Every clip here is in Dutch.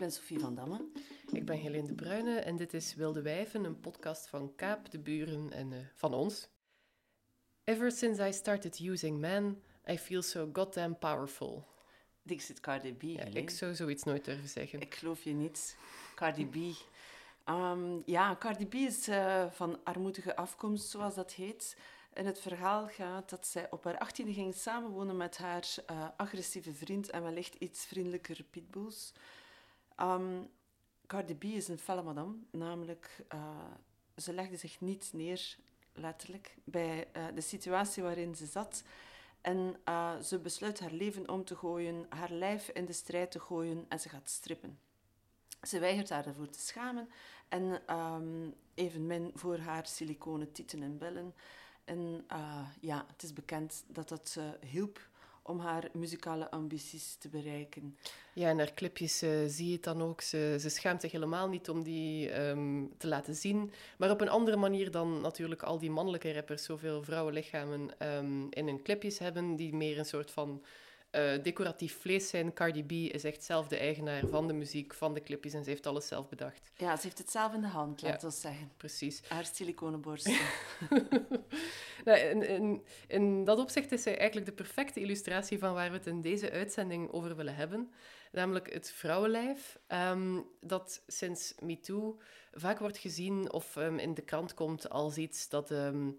ben Sophie van Damme. Ik ben Helene de Bruyne en dit is Wilde Wijven, een podcast van Kaap, de buren en uh, van ons. Ever since I started using men, I feel so goddamn powerful. Dixit Cardi B. Ja, ik zou zoiets nooit durven zeggen. Ik geloof je niet. Cardi B. Um, ja, Cardi B is uh, van armoedige afkomst, zoals dat heet. En het verhaal gaat dat zij op haar achttiende ging samenwonen met haar uh, agressieve vriend en wellicht iets vriendelijker pitbulls. Um, Cardi B is een felle madame, namelijk uh, ze legde zich niet neer, letterlijk, bij uh, de situatie waarin ze zat. En uh, ze besluit haar leven om te gooien, haar lijf in de strijd te gooien en ze gaat strippen. Ze weigert haar ervoor te schamen en um, evenmin voor haar siliconen tieten en bellen. En ja, het is bekend dat dat hielp om haar muzikale ambities te bereiken. Ja, in haar clipjes uh, zie je het dan ook. Ze, ze schaamt zich helemaal niet om die um, te laten zien. Maar op een andere manier dan natuurlijk al die mannelijke rappers zoveel vrouwenlichamen um, in hun clipjes hebben, die meer een soort van uh, decoratief vlees zijn. Cardi B is echt zelf de eigenaar van de muziek, van de clipjes en ze heeft alles zelf bedacht. Ja, ze heeft het zelf in de hand, laten we zeggen. Precies. Haar siliconenborsten. nou, in, in, in, dat opzicht is zij eigenlijk de perfecte illustratie van waar we het in deze uitzending over willen hebben. Namelijk het vrouwenlijf, um, dat sinds MeToo vaak wordt gezien of um, in de krant komt als iets dat... Um,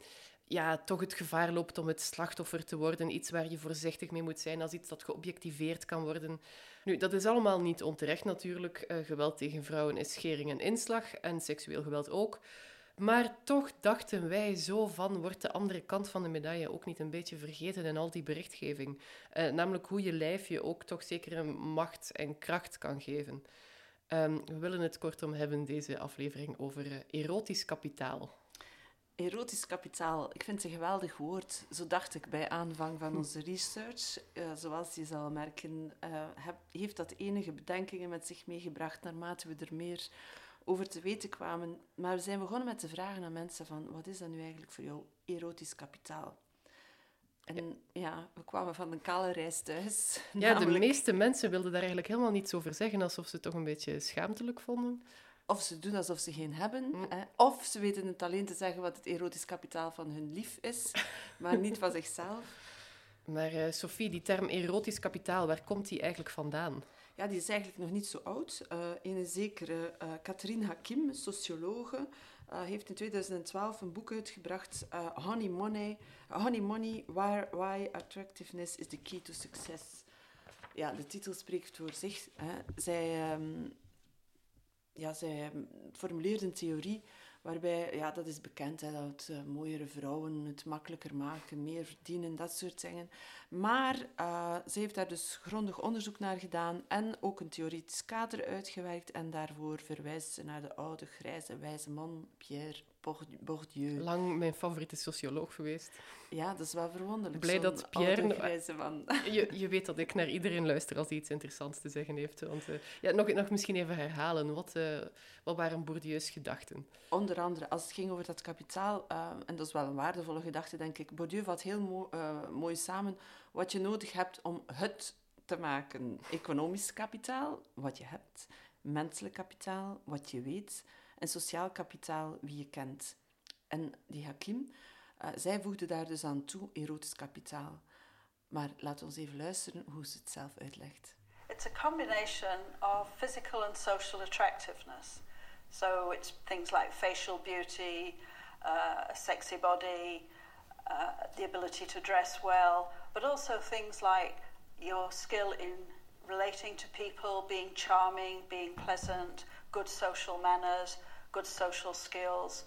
ja, toch het gevaar loopt om het slachtoffer te worden. Iets waar je voorzichtig mee moet zijn als iets dat geobjectiveerd kan worden. Nu, dat is allemaal niet onterecht natuurlijk. Uh, geweld tegen vrouwen is schering en inslag en seksueel geweld ook. Maar toch dachten wij zo van, wordt de andere kant van de medaille ook niet een beetje vergeten in al die berichtgeving? Uh, namelijk hoe je lijf je ook toch zekere macht en kracht kan geven. Um, we willen het kortom hebben, deze aflevering, over uh, erotisch kapitaal. Erotisch kapitaal, ik vind het een geweldig woord. Zo dacht ik bij aanvang van onze research. Uh, zoals je zal merken, uh, heb, heeft dat enige bedenkingen met zich meegebracht naarmate we er meer over te weten kwamen. Maar we zijn begonnen met te vragen aan mensen van, wat is dat nu eigenlijk voor jou erotisch kapitaal? En ja, we kwamen van een kale reis thuis. Ja, namelijk... de meeste mensen wilden daar eigenlijk helemaal niets over zeggen, alsof ze het toch een beetje schaamtelijk vonden. Of ze doen alsof ze geen hebben. Mm. Hè? Of ze weten het alleen te zeggen wat het erotisch kapitaal van hun lief is, maar niet van zichzelf. Maar uh, Sophie, die term erotisch kapitaal, waar komt die eigenlijk vandaan? Ja, die is eigenlijk nog niet zo oud. Uh, een zekere uh, Catherine Hakim, sociologe, heeft in 2012 een boek uitgebracht, Honey Money, Honey Money, Why, Why Attractiveness is the Key to Success. Ja, de titel spreekt voor zich. Hè. Zij... Um, ja, zij formuleerde een theorie waarbij, ja, dat is bekend, hè, dat uh, mooiere vrouwen het makkelijker maken, meer verdienen, dat soort dingen. Maar uh, ze heeft daar dus grondig onderzoek naar gedaan en ook een theoretisch kader uitgewerkt. En daarvoor verwijst ze naar de oude, grijze, wijze man Pierre Bourdieu. Lang mijn favoriete socioloog geweest. Ja, dat is wel verwonderlijk. Blij dat Pierre... Je, je weet dat ik naar iedereen luister als hij iets interessants te zeggen heeft. Want, uh, ja, nog, nog misschien even herhalen. Wat, uh, wat waren Bourdieu's gedachten? Onder andere, als het ging over dat kapitaal, uh, en dat is wel een waardevolle gedachte, denk ik. Bourdieu vat heel mo mooi samen wat je nodig hebt om het te maken. Economisch kapitaal, wat je hebt. Menselijk kapitaal, wat je weet en sociaal kapitaal wie je kent. En die Hakim, uh, zij voegde daar dus aan toe erotisch kapitaal. Maar we eens even luisteren hoe ze het zelf uitlegt. It's a combination of physical and social attractiveness. So it's things like facial beauty, uh, a sexy body, uh, the ability to dress well, but also things like your skill in relating to people, being charming, being pleasant, good social manners, good social skills,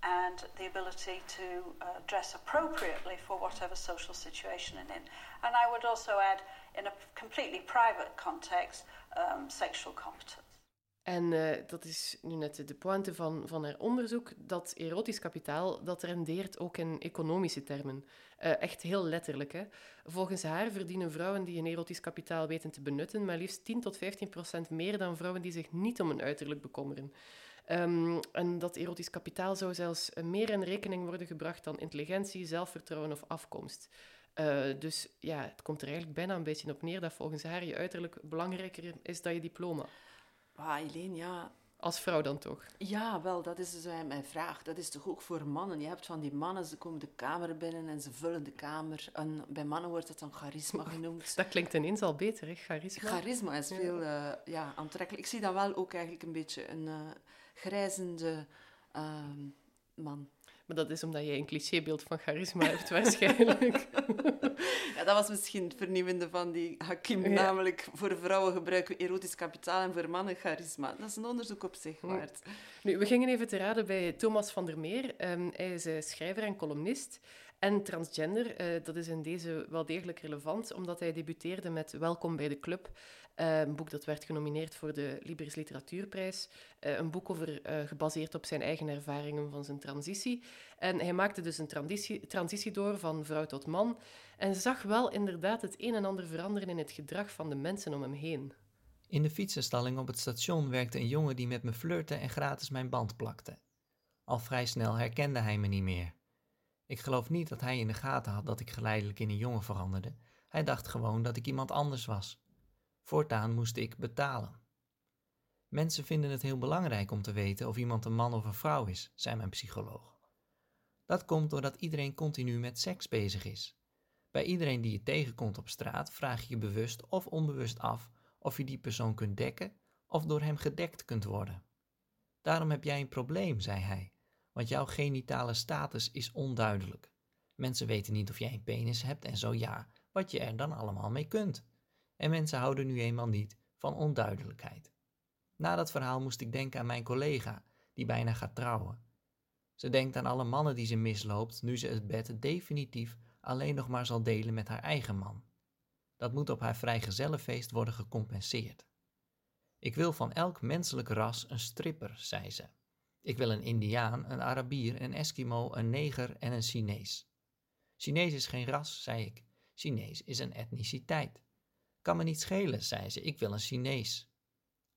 and the ability to uh, dress appropriately for whatever social situation in. And I would also add, in a completely private context, um, sexual competence. En uh, dat is nu net de pointe van, van haar onderzoek, dat erotisch kapitaal, dat rendeert ook in economische termen. Uh, echt heel letterlijk. Hè? Volgens haar verdienen vrouwen die een erotisch kapitaal weten te benutten, maar liefst 10 tot 15 procent meer dan vrouwen die zich niet om een uiterlijk bekommeren. Um, en dat erotisch kapitaal zou zelfs meer in rekening worden gebracht dan intelligentie, zelfvertrouwen of afkomst. Uh, dus ja, het komt er eigenlijk bijna een beetje op neer dat volgens haar je uiterlijk belangrijker is dan je diploma. Ah, Helene, ja, Als vrouw dan toch? Ja, wel, dat is dus eh, mijn vraag. Dat is toch ook voor mannen? Je hebt van die mannen, ze komen de kamer binnen en ze vullen de kamer. En bij mannen wordt dat dan charisma genoemd. Dat klinkt ineens al beter, hè? Charisma. Charisma is veel eh, ja, aantrekkelijk. Ik zie dan wel ook eigenlijk een beetje een eh, grijzende ehm, man. Maar dat is omdat jij een clichébeeld van charisma hebt, waarschijnlijk. Ja, dat was misschien het vernieuwende van die Hakim. Ja. Namelijk, voor vrouwen gebruiken we erotisch kapitaal en voor mannen charisma. Dat is een onderzoek op zich waard. Nu, we gingen even te raden bij Thomas van der Meer. Ehm, hij is eh, schrijver en columnist en transgender. Eh, dat is in deze wel degelijk relevant, omdat hij debuteerde met Welkom bij de Club. Eh, een boek dat werd genomineerd voor de Libris Literatuurprijs. Eh, een boek over, eh, gebaseerd op zijn eigen ervaringen van zijn transitie. En hij maakte dus een transitie, transitie door van vrouw tot man. En zag wel inderdaad het een en ander veranderen in het gedrag van de mensen om hem heen. In de fietsenstalling op het station werkte een jongen die met me flirte en gratis mijn band plakte. Al vrij snel herkende hij me niet meer. Ik geloof niet dat hij in de gaten had dat ik geleidelijk in een jongen veranderde. Hij dacht gewoon dat ik iemand anders was. Voortaan moest ik betalen. Mensen vinden het heel belangrijk om te weten of iemand een man of een vrouw is, zei mijn psycholoog. Dat komt doordat iedereen continu met seks bezig is. Bij iedereen die je tegenkomt op straat vraag je je bewust of onbewust af of je die persoon kunt dekken of door hem gedekt kunt worden. Daarom heb jij een probleem, zei hij, want jouw genitale status is onduidelijk. Mensen weten niet of jij een penis hebt en zo ja, wat je er dan allemaal mee kunt. En mensen houden nu eenmaal niet van onduidelijkheid. Na dat verhaal moest ik denken aan mijn collega, die bijna gaat trouwen. Ze denkt aan alle mannen die ze misloopt nu ze het bed definitief alleen nog maar zal delen met haar eigen man. Dat moet op haar vrijgezellenfeest worden gecompenseerd. Ik wil van elk menselijk ras een stripper, zei ze. Ik wil een Indiaan, een Arabier, een Eskimo, een Neger en een Chinees. Chinees is geen ras, zei ik. Chinees is een etniciteit. Kan me niet schelen, zei ze. Ik wil een Chinees.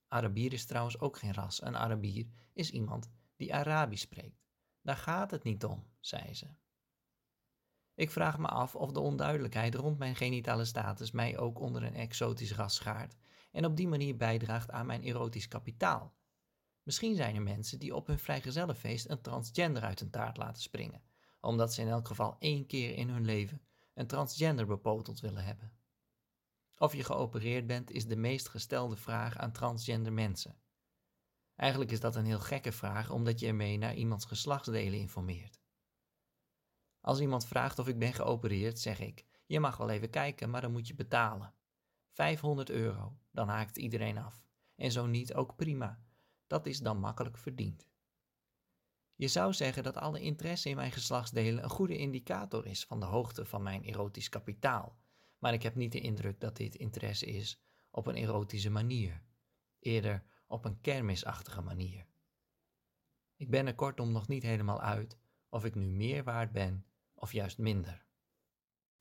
Arabier is trouwens ook geen ras. Een Arabier is iemand die Arabisch spreekt. Daar gaat het niet om, zei ze. Ik vraag me af of de onduidelijkheid rond mijn genitale status mij ook onder een exotisch ras schaart en op die manier bijdraagt aan mijn erotisch kapitaal. Misschien zijn er mensen die op hun vrijgezellenfeest een transgender uit een taart laten springen, omdat ze in elk geval één keer in hun leven een transgender bepoteld willen hebben. Of je geopereerd bent is de meest gestelde vraag aan transgender mensen. Eigenlijk is dat een heel gekke vraag omdat je ermee naar iemands geslachtsdelen informeert. Als iemand vraagt of ik ben geopereerd, zeg ik: Je mag wel even kijken, maar dan moet je betalen. 500 euro, dan haakt iedereen af. En zo niet, ook prima. Dat is dan makkelijk verdiend. Je zou zeggen dat alle interesse in mijn geslachtsdelen een goede indicator is van de hoogte van mijn erotisch kapitaal, maar ik heb niet de indruk dat dit interesse is op een erotische manier, eerder op een kermisachtige manier. Ik ben er kortom nog niet helemaal uit of ik nu meer waard ben of juist minder.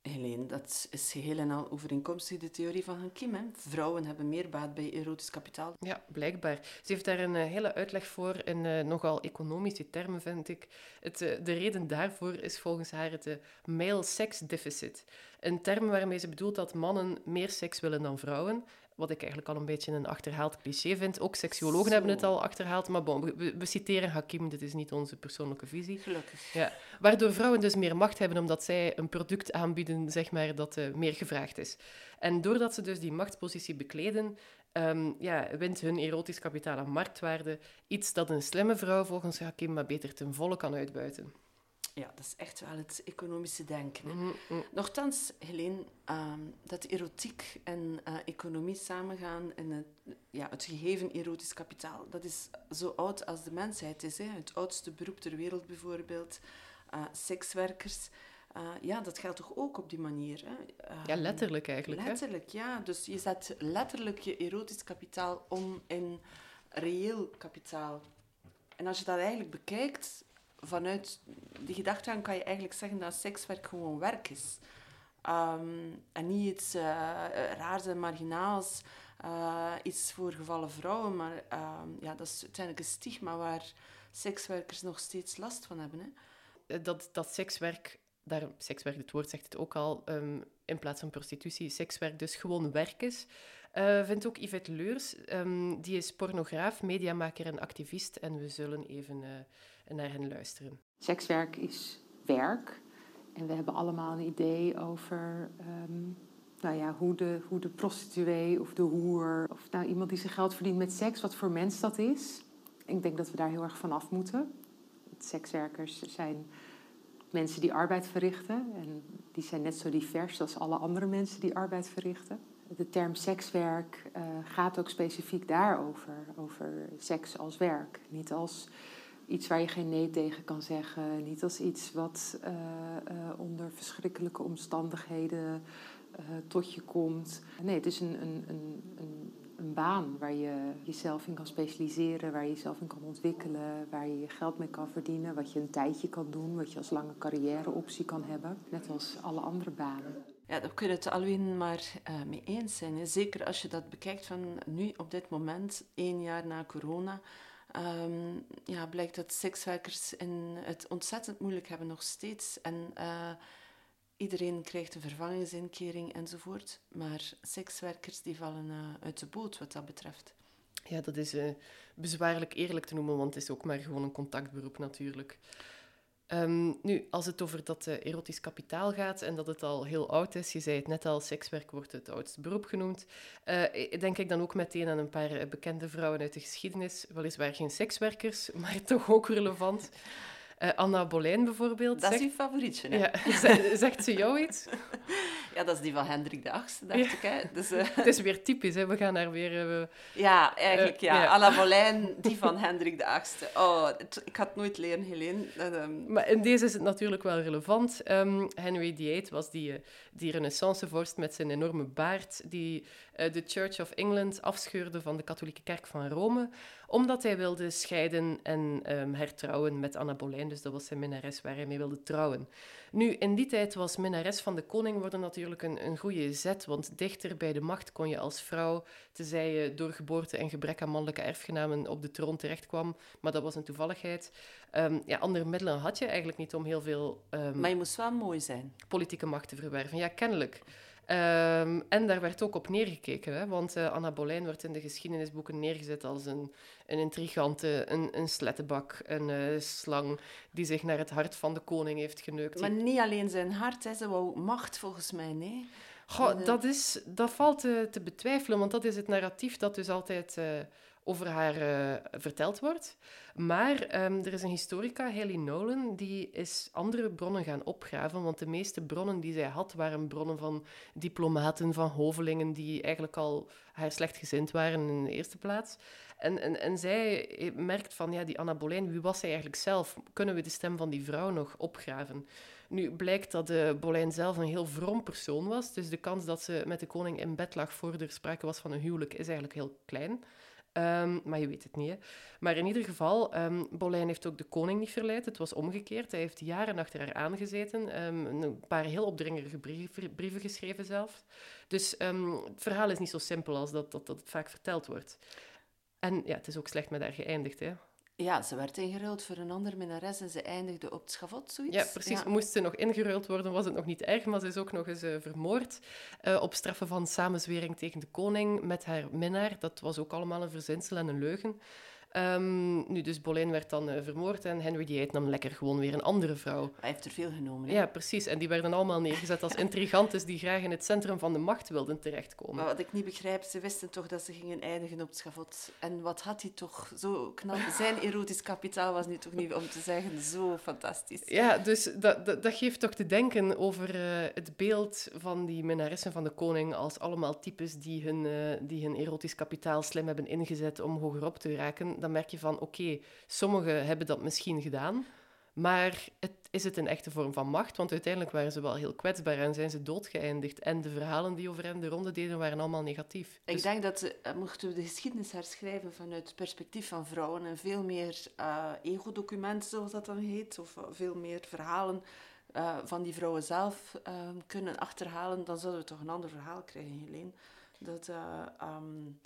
Helene, dat is geheel en al overeenkomstig de theorie van Hakim. Hè? Vrouwen hebben meer baat bij erotisch kapitaal. Ja, blijkbaar. Ze heeft daar een eh, hele uitleg voor in eh, nogal economische termen, vind ik. Het, eh, de reden daarvoor is volgens haar het male sex deficit. Een term waarmee ze bedoelt dat mannen meer seks willen dan vrouwen. Wat ik eigenlijk al een beetje een achterhaald cliché vind. Ook seksuologen Zo. hebben het al achterhaald. Maar bon, we, we citeren Hakim, dit is niet onze persoonlijke visie. Gelukkig. Ja, waardoor vrouwen dus meer macht hebben omdat zij een product aanbieden, zeg maar, dat eh, meer gevraagd is. En doordat ze dus die machtspositie bekleden, ehm, ja, wint hun erotisch kapitaal aan marktwaarde. Iets dat een slimme vrouw volgens Hakim maar beter ten volle kan uitbuiten. Ja, dat is echt wel het economische denken. hè. Mhm, mhm. Nochtans, Helene, ehm, dat erotiek en eh, economie samengaan en het, ja, het gegeven erotisch kapitaal, dat is zo oud als de mensheid is. Hè. Het oudste beroep ter wereld bijvoorbeeld, eh, sekswerkers. Eh, ja, dat geldt toch ook op die manier. Hè. Ja, Ehm, letterlijk eigenlijk. Hè? Letterlijk, ja. Dus je zet letterlijk je erotisch kapitaal om in reëel kapitaal. En als je dat eigenlijk bekijkt, vanuit die gedachtegang kan je eigenlijk zeggen dat sekswerk gewoon werk is. Ehm, en niet iets eh, raars en marginaals, eh, iets voor gevallen vrouwen, maar ehm, ja, dat is uiteindelijk een stigma waar sekswerkers nog steeds last van hebben. Hè. Eh, Dat, dat sekswerk, daar, sekswerk, het woord zegt het ook al, ehm, in plaats van prostitutie, sekswerk dus gewoon werk is. Uh, vindt ook Yvette Leurs. Die is pornograaf, mediamaker en activist. En we zullen even uh, naar hen luisteren. Sekswerk is werk. En we hebben allemaal een idee over um, nou ja, hoe, de, hoe de prostituee of de hoer... of nou, iemand die zijn geld verdient met seks, wat voor mens dat is. Ik denk dat we daar heel erg van af moeten. Sekswerkers zijn mensen die arbeid verrichten. En die zijn net zo divers als alle andere mensen die arbeid verrichten. De term sekswerk uh, gaat ook specifiek daarover. Over seks als werk. Niet als iets waar je geen nee tegen kan zeggen. Niet als iets wat uh, uh, onder verschrikkelijke omstandigheden tot je komt. Nee, het is een, een, een, een een baan waar je jezelf in kan specialiseren, waar je jezelf in kan ontwikkelen, waar je je geld mee kan verdienen, wat je een tijdje kan doen, wat je als lange carrièreoptie kan hebben, net als alle andere banen. Ja, daar kunnen het alleen maar mee eens zijn. Zeker als je dat bekijkt van nu op dit moment, één jaar na corona. Um, ja, blijkt dat sekswerkers het ontzettend moeilijk hebben nog steeds. En uh, Iedereen krijgt een vervangingsinkering enzovoort, maar sekswerkers die vallen uh, uit de boot wat dat betreft. Ja, dat is uh, bezwaarlijk eerlijk te noemen, want het is ook maar gewoon een contactberoep natuurlijk. Um, nu, als het over dat uh, erotisch kapitaal gaat en dat het al heel oud is, je zei het net al, sekswerk wordt het oudste beroep genoemd, denk ik dan ook meteen aan een paar bekende vrouwen uit de geschiedenis, weliswaar geen sekswerkers, maar toch ook relevant. Uh, Anna Bolijn bijvoorbeeld. Dat is uw favorietje, hè? Ja, zegt ze jou iets? Ja, dat is die van Hendrik de Achtste, dacht ik. Hè? Dus, uh... Het is weer typisch, hè? we gaan daar weer... Uh... Ja, eigenlijk ja. ja. Anna Bolijn, die van Hendrik de Achtste. Oh, ik had nooit leren, Helene. Um... Maar in deze is het natuurlijk wel relevant. Um, Henry VIII was die, die renaissancevorst met zijn enorme baard, die de Church of England afscheurde van de katholieke kerk van Rome, omdat hij wilde scheiden en um, hertrouwen met Anna Bolijn. Dus dat was zijn minnares waar hij mee wilde trouwen. Nu, in die tijd was minnares van de koning worden natuurlijk een, een goede zet, want dichter bij de macht kon je als vrouw, tenzij je door geboorte en gebrek aan mannelijke erfgenamen op de troon terechtkwam, maar dat was een toevalligheid. Um, ja, andere middelen had je eigenlijk niet om heel veel... Um, maar je moest wel mooi zijn. Politieke macht te verwerven, ja, kennelijk. Um, en daar werd ook op neergekeken, hè? want uh, Anna Bolijn wordt in de geschiedenisboeken neergezet als een, een intrigante, een, een slettenbak, een uh, slang die zich naar het hart van de koning heeft geneukt. Maar niet alleen zijn hart, hè? ze wou macht volgens mij, nee? Goh, dat, is, dat valt te, betwijfelen, want dat is het narratief dat dus altijd... Over haar uh, verteld wordt. Maar um, er is een historica, Haley Nolan, die is andere bronnen gaan opgraven, want de meeste bronnen die zij had, waren bronnen van diplomaten, van hovelingen, die eigenlijk al haar slechtgezind waren in de eerste plaats. En, en, en zij merkt van, ja, die Anna Boleyn, wie was zij eigenlijk zelf? Kunnen we de stem van die vrouw nog opgraven? Nu blijkt dat de Boleyn zelf een heel vroom persoon was, dus de kans dat ze met de koning in bed lag voor er sprake was van een huwelijk is eigenlijk heel klein. Um, maar je weet het niet. Hè. Maar in ieder geval, um, Bolijn heeft ook de koning niet verleid. Het was omgekeerd. Hij heeft jaren achter haar aangezeten. Um, een paar heel opdringerige brieven, brieven geschreven zelf. Dus het verhaal is niet zo simpel als dat, dat, dat het vaak verteld wordt. En ja, het is ook slecht met haar geëindigd. Hè. Ja, ze werd ingeruild voor een andere minnares en ze eindigde op het schavot, zoiets. Ja, precies. Moest ze nog ingeruild worden, was het nog niet erg, maar ze is ook nog eens uh, vermoord uh, op straffen van samenzwering tegen de koning met haar minnaar. Dat was ook allemaal een verzinsel en een leugen. Um, nu, dus Boleyn werd dan uh, vermoord en Henry VIII nam lekker gewoon weer een andere vrouw. Hij heeft er veel genomen. Hè? Ja, precies. En die werden allemaal neergezet als intrigantes die graag in het centrum van de macht wilden terechtkomen. Maar wat ik niet begrijp, ze wisten toch dat ze gingen eindigen op het schavot. En wat had hij toch zo knap... Zijn erotisch kapitaal was nu toch niet, om te zeggen, zo fantastisch. Ja, dus dat, dat, dat geeft toch te denken over uh, het beeld van die minnaressen van de koning als allemaal types die hun, uh, die hun erotisch kapitaal slim hebben ingezet om hogerop te raken dan merk je van, oké, sommigen hebben dat misschien gedaan, maar het, is het een echte vorm van macht? Want uiteindelijk waren ze wel heel kwetsbaar en zijn ze doodgeëindigd. En de verhalen die over hen de ronde deden, waren allemaal negatief. Ik dus... denk dat, uh, mochten we de geschiedenis herschrijven vanuit het perspectief van vrouwen en veel meer uh, ego-documenten, zoals dat dan heet, of veel meer verhalen uh, van die vrouwen zelf kunnen achterhalen, dan zouden we toch een ander verhaal krijgen, Helene. Dat... Um,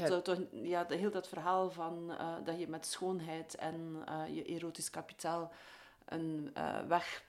dat ja. toch, ja, heel dat verhaal van uh, dat je met schoonheid en uh, je erotisch kapitaal een uh, weg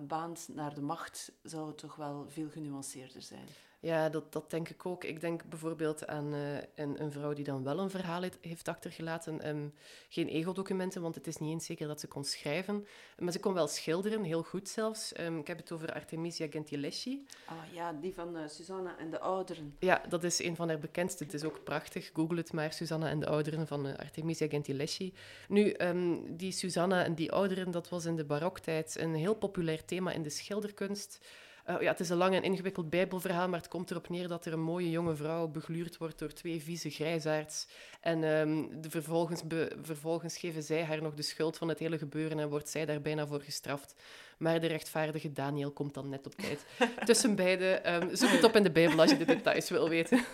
baant naar de macht, zou toch wel veel genuanceerder zijn. Ja, dat, dat denk ik ook. Ik denk bijvoorbeeld aan uh, een, een, vrouw die dan wel een verhaal heeft, achtergelaten. Um, geen ego-documenten, want het is niet eens zeker dat ze kon schrijven. Maar ze kon wel schilderen, heel goed zelfs. Um, ik heb het over Artemisia Gentileschi. Ah ja, die van uh, Susanna en de Ouderen. Ja, dat is een van haar bekendste. Het is ook prachtig. Google het maar, Susanna en de Ouderen van uh, Artemisia Gentileschi. Nu, um, die Susanna en die Ouderen, dat was in de baroktijd een heel populair thema in de schilderkunst. Uh, ja, het is een lang en ingewikkeld bijbelverhaal, maar het komt erop neer dat er een mooie jonge vrouw begluurd wordt door twee vieze grijsaards. En um, de vervolgens, vervolgens geven zij haar nog de schuld van het hele gebeuren en wordt zij daar bijna voor gestraft. Maar de rechtvaardige Daniel komt dan net op tijd. Tussen beide, um, zoek het op in de Bijbel als je de details wil weten.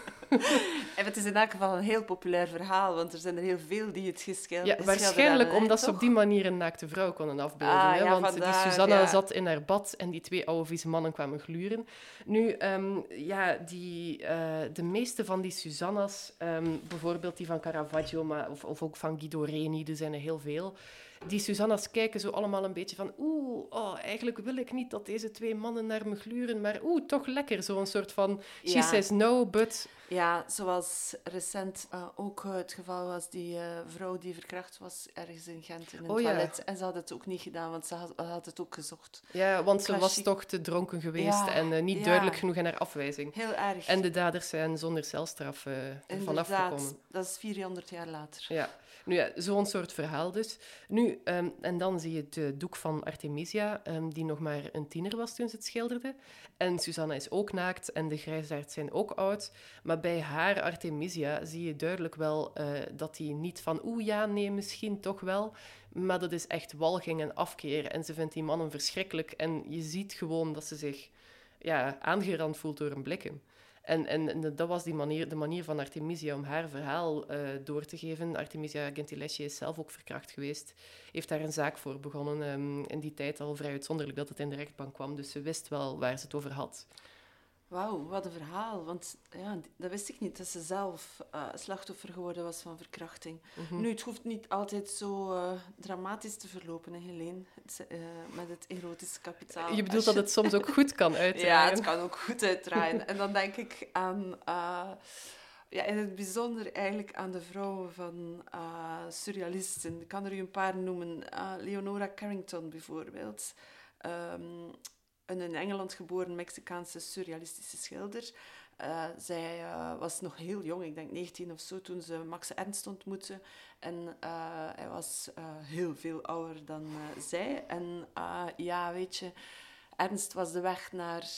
en het is in elk geval een heel populair verhaal, want er zijn er heel veel die het geschilderd Ja, waarschijnlijk omdat ze op die manier een naakte vrouw konden afbeelden. Ah, hè? Ja, want vandaar, die Susanna zat in haar bad en die twee oude vieze mannen kwamen gluren. Nu, um, ja, die, uh, de meeste van die Susanna's, um, bijvoorbeeld die van Caravaggio, maar, of, of ook van Guido Reni, er zijn er heel veel die Susanna's kijken zo allemaal een beetje van oeh, oh, eigenlijk wil ik niet dat deze twee mannen naar me gluren, maar oeh, toch lekker. Zo'n soort van she says no, but... Ja, zoals recent uh, ook het geval was, die uh, vrouw die verkracht was ergens in Gent in een oh, toilet. Ja. En ze had het ook niet gedaan, want ze had, had het ook gezocht. Ja, want ze was toch te dronken geweest ja, en uh, niet duidelijk genoeg in haar afwijzing. Heel erg. En de daders zijn zonder celstraf ervan afgekomen. dat is 400 jaar later. Ja. Nu ja, zo'n soort verhaal dus. Nu, um, en dan zie je het doek van Artemisia, um, die nog maar een tiener was toen ze het schilderde. En Susanna is ook naakt en de grijsaards zijn ook oud. Maar bij haar Artemisia zie je duidelijk wel uh, dat hij niet van oeh ja, nee, misschien toch wel. Maar dat is echt walging en afkeer. En ze vindt die mannen verschrikkelijk. En je ziet gewoon dat ze zich ja, aangerand voelt door een blikken. En, en, dat was die manier, de manier van Artemisia om haar verhaal uh, door te geven. Artemisia Gentileschi is zelf ook verkracht geweest. Heeft daar een zaak voor begonnen. Um, in die tijd al vrij uitzonderlijk dat het in de rechtbank kwam. Dus ze wist wel waar ze het over had. Wauw, wat een verhaal. Want ja, dat wist ik niet, dat ze zelf uh, slachtoffer geworden was van verkrachting. Mm -hmm. Nu, het hoeft niet altijd zo uh, dramatisch te verlopen, hè, Helene, het, uh, met het erotische kapitaal. Je bedoelt dat het soms ook goed kan uitdraaien? ja, het kan ook goed uitdraaien. en dan denk ik aan... ja, in het bijzonder eigenlijk aan de vrouwen van surrealisten. Ik kan er u een paar noemen. Leonora Carrington bijvoorbeeld. Um, een in Engeland geboren Mexicaanse surrealistische schilder. Uh, zij uh, was nog heel jong, ik denk 19 of zo, toen ze Max Ernst ontmoette. En uh, hij was heel veel ouder dan zij. En ja, weet je, Ernst was de weg naar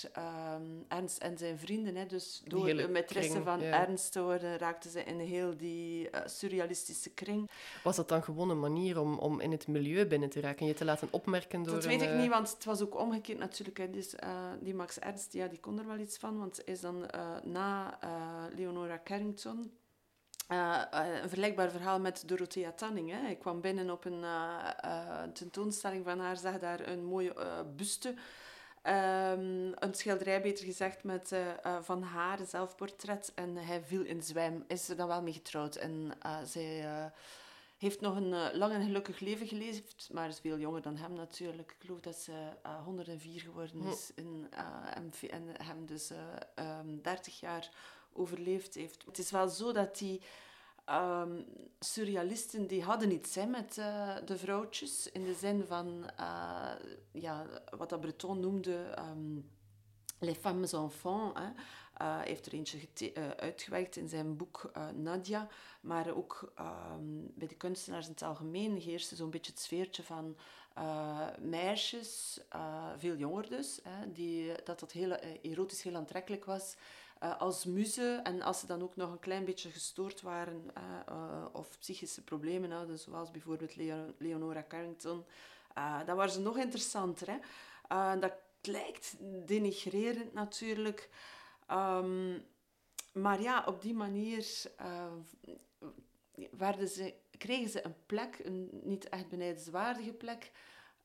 um, Ernst en zijn vrienden. Hè. Dus door de maîtresse van ja. Ernst te worden, raakten ze in heel die uh, surrealistische kring. Was dat dan gewoon een manier om, om in het milieu binnen te raken en je te laten opmerken door Dat een, weet ik niet, want het was ook omgekeerd natuurlijk. Hè. Dus, uh, die Max Ernst, ja, die kon er wel iets van, want is dan uh, na Leonora Carrington... Uh, een vergelijkbaar verhaal met Dorothea Tanning. Hè. Ik kwam binnen op een uh, tentoonstelling van haar, zag daar een mooie buste Um, een schilderij, beter gezegd, met, uh, uh, van haar, zelfportret. En hij viel in zwijm. Is er dan wel mee getrouwd. En uh, zij heeft nog een lang en gelukkig leven geleefd, maar is veel jonger dan hem natuurlijk. Ik geloof dat ze 104 geworden is hm. en, en, hem dus um, 30 jaar overleefd heeft. Het is wel zo dat die um, surrealisten die hadden iets met uh, de vrouwtjes. In de zin van uh, ja, wat dat Breton noemde um, les femmes enfants. Hè. Uh, heeft er eentje uitgewerkt in zijn boek Nadia. Maar ook um, bij de kunstenaars in het algemeen heerste zo'n beetje het sfeertje van meisjes, veel jonger dus, hè, die, dat dat heel erotisch heel aantrekkelijk was uh, als muze. En als ze dan ook nog een klein beetje gestoord waren uh, uh, of psychische problemen hadden, zoals bijvoorbeeld Leo Leonora Carrington, dan waren ze nog interessanter. Hè? dat lijkt denigrerend natuurlijk. Um, maar ja, op die manier ze, kregen ze een plek, een niet echt benijdenswaardige plek,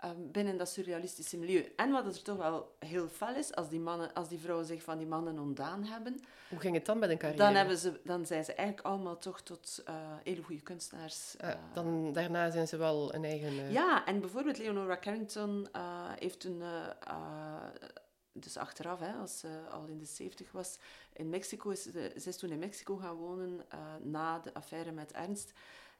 um, binnen dat surrealistische milieu. En wat er toch wel heel fel is, als die, mannen, als die vrouwen zich van die mannen ontdaan hebben... Hoe ging het dan met een carrière? Dan, hebben ze, dan zijn ze eigenlijk allemaal toch tot uh, hele goede kunstenaars. Uh, dan, daarna zijn ze wel een eigen... Ja, en bijvoorbeeld Leonora Carrington heeft een dus achteraf, hè, als ze al in de 70 was, in Mexico is ze, ze is toen in Mexico gaan wonen uh, na de affaire met Ernst.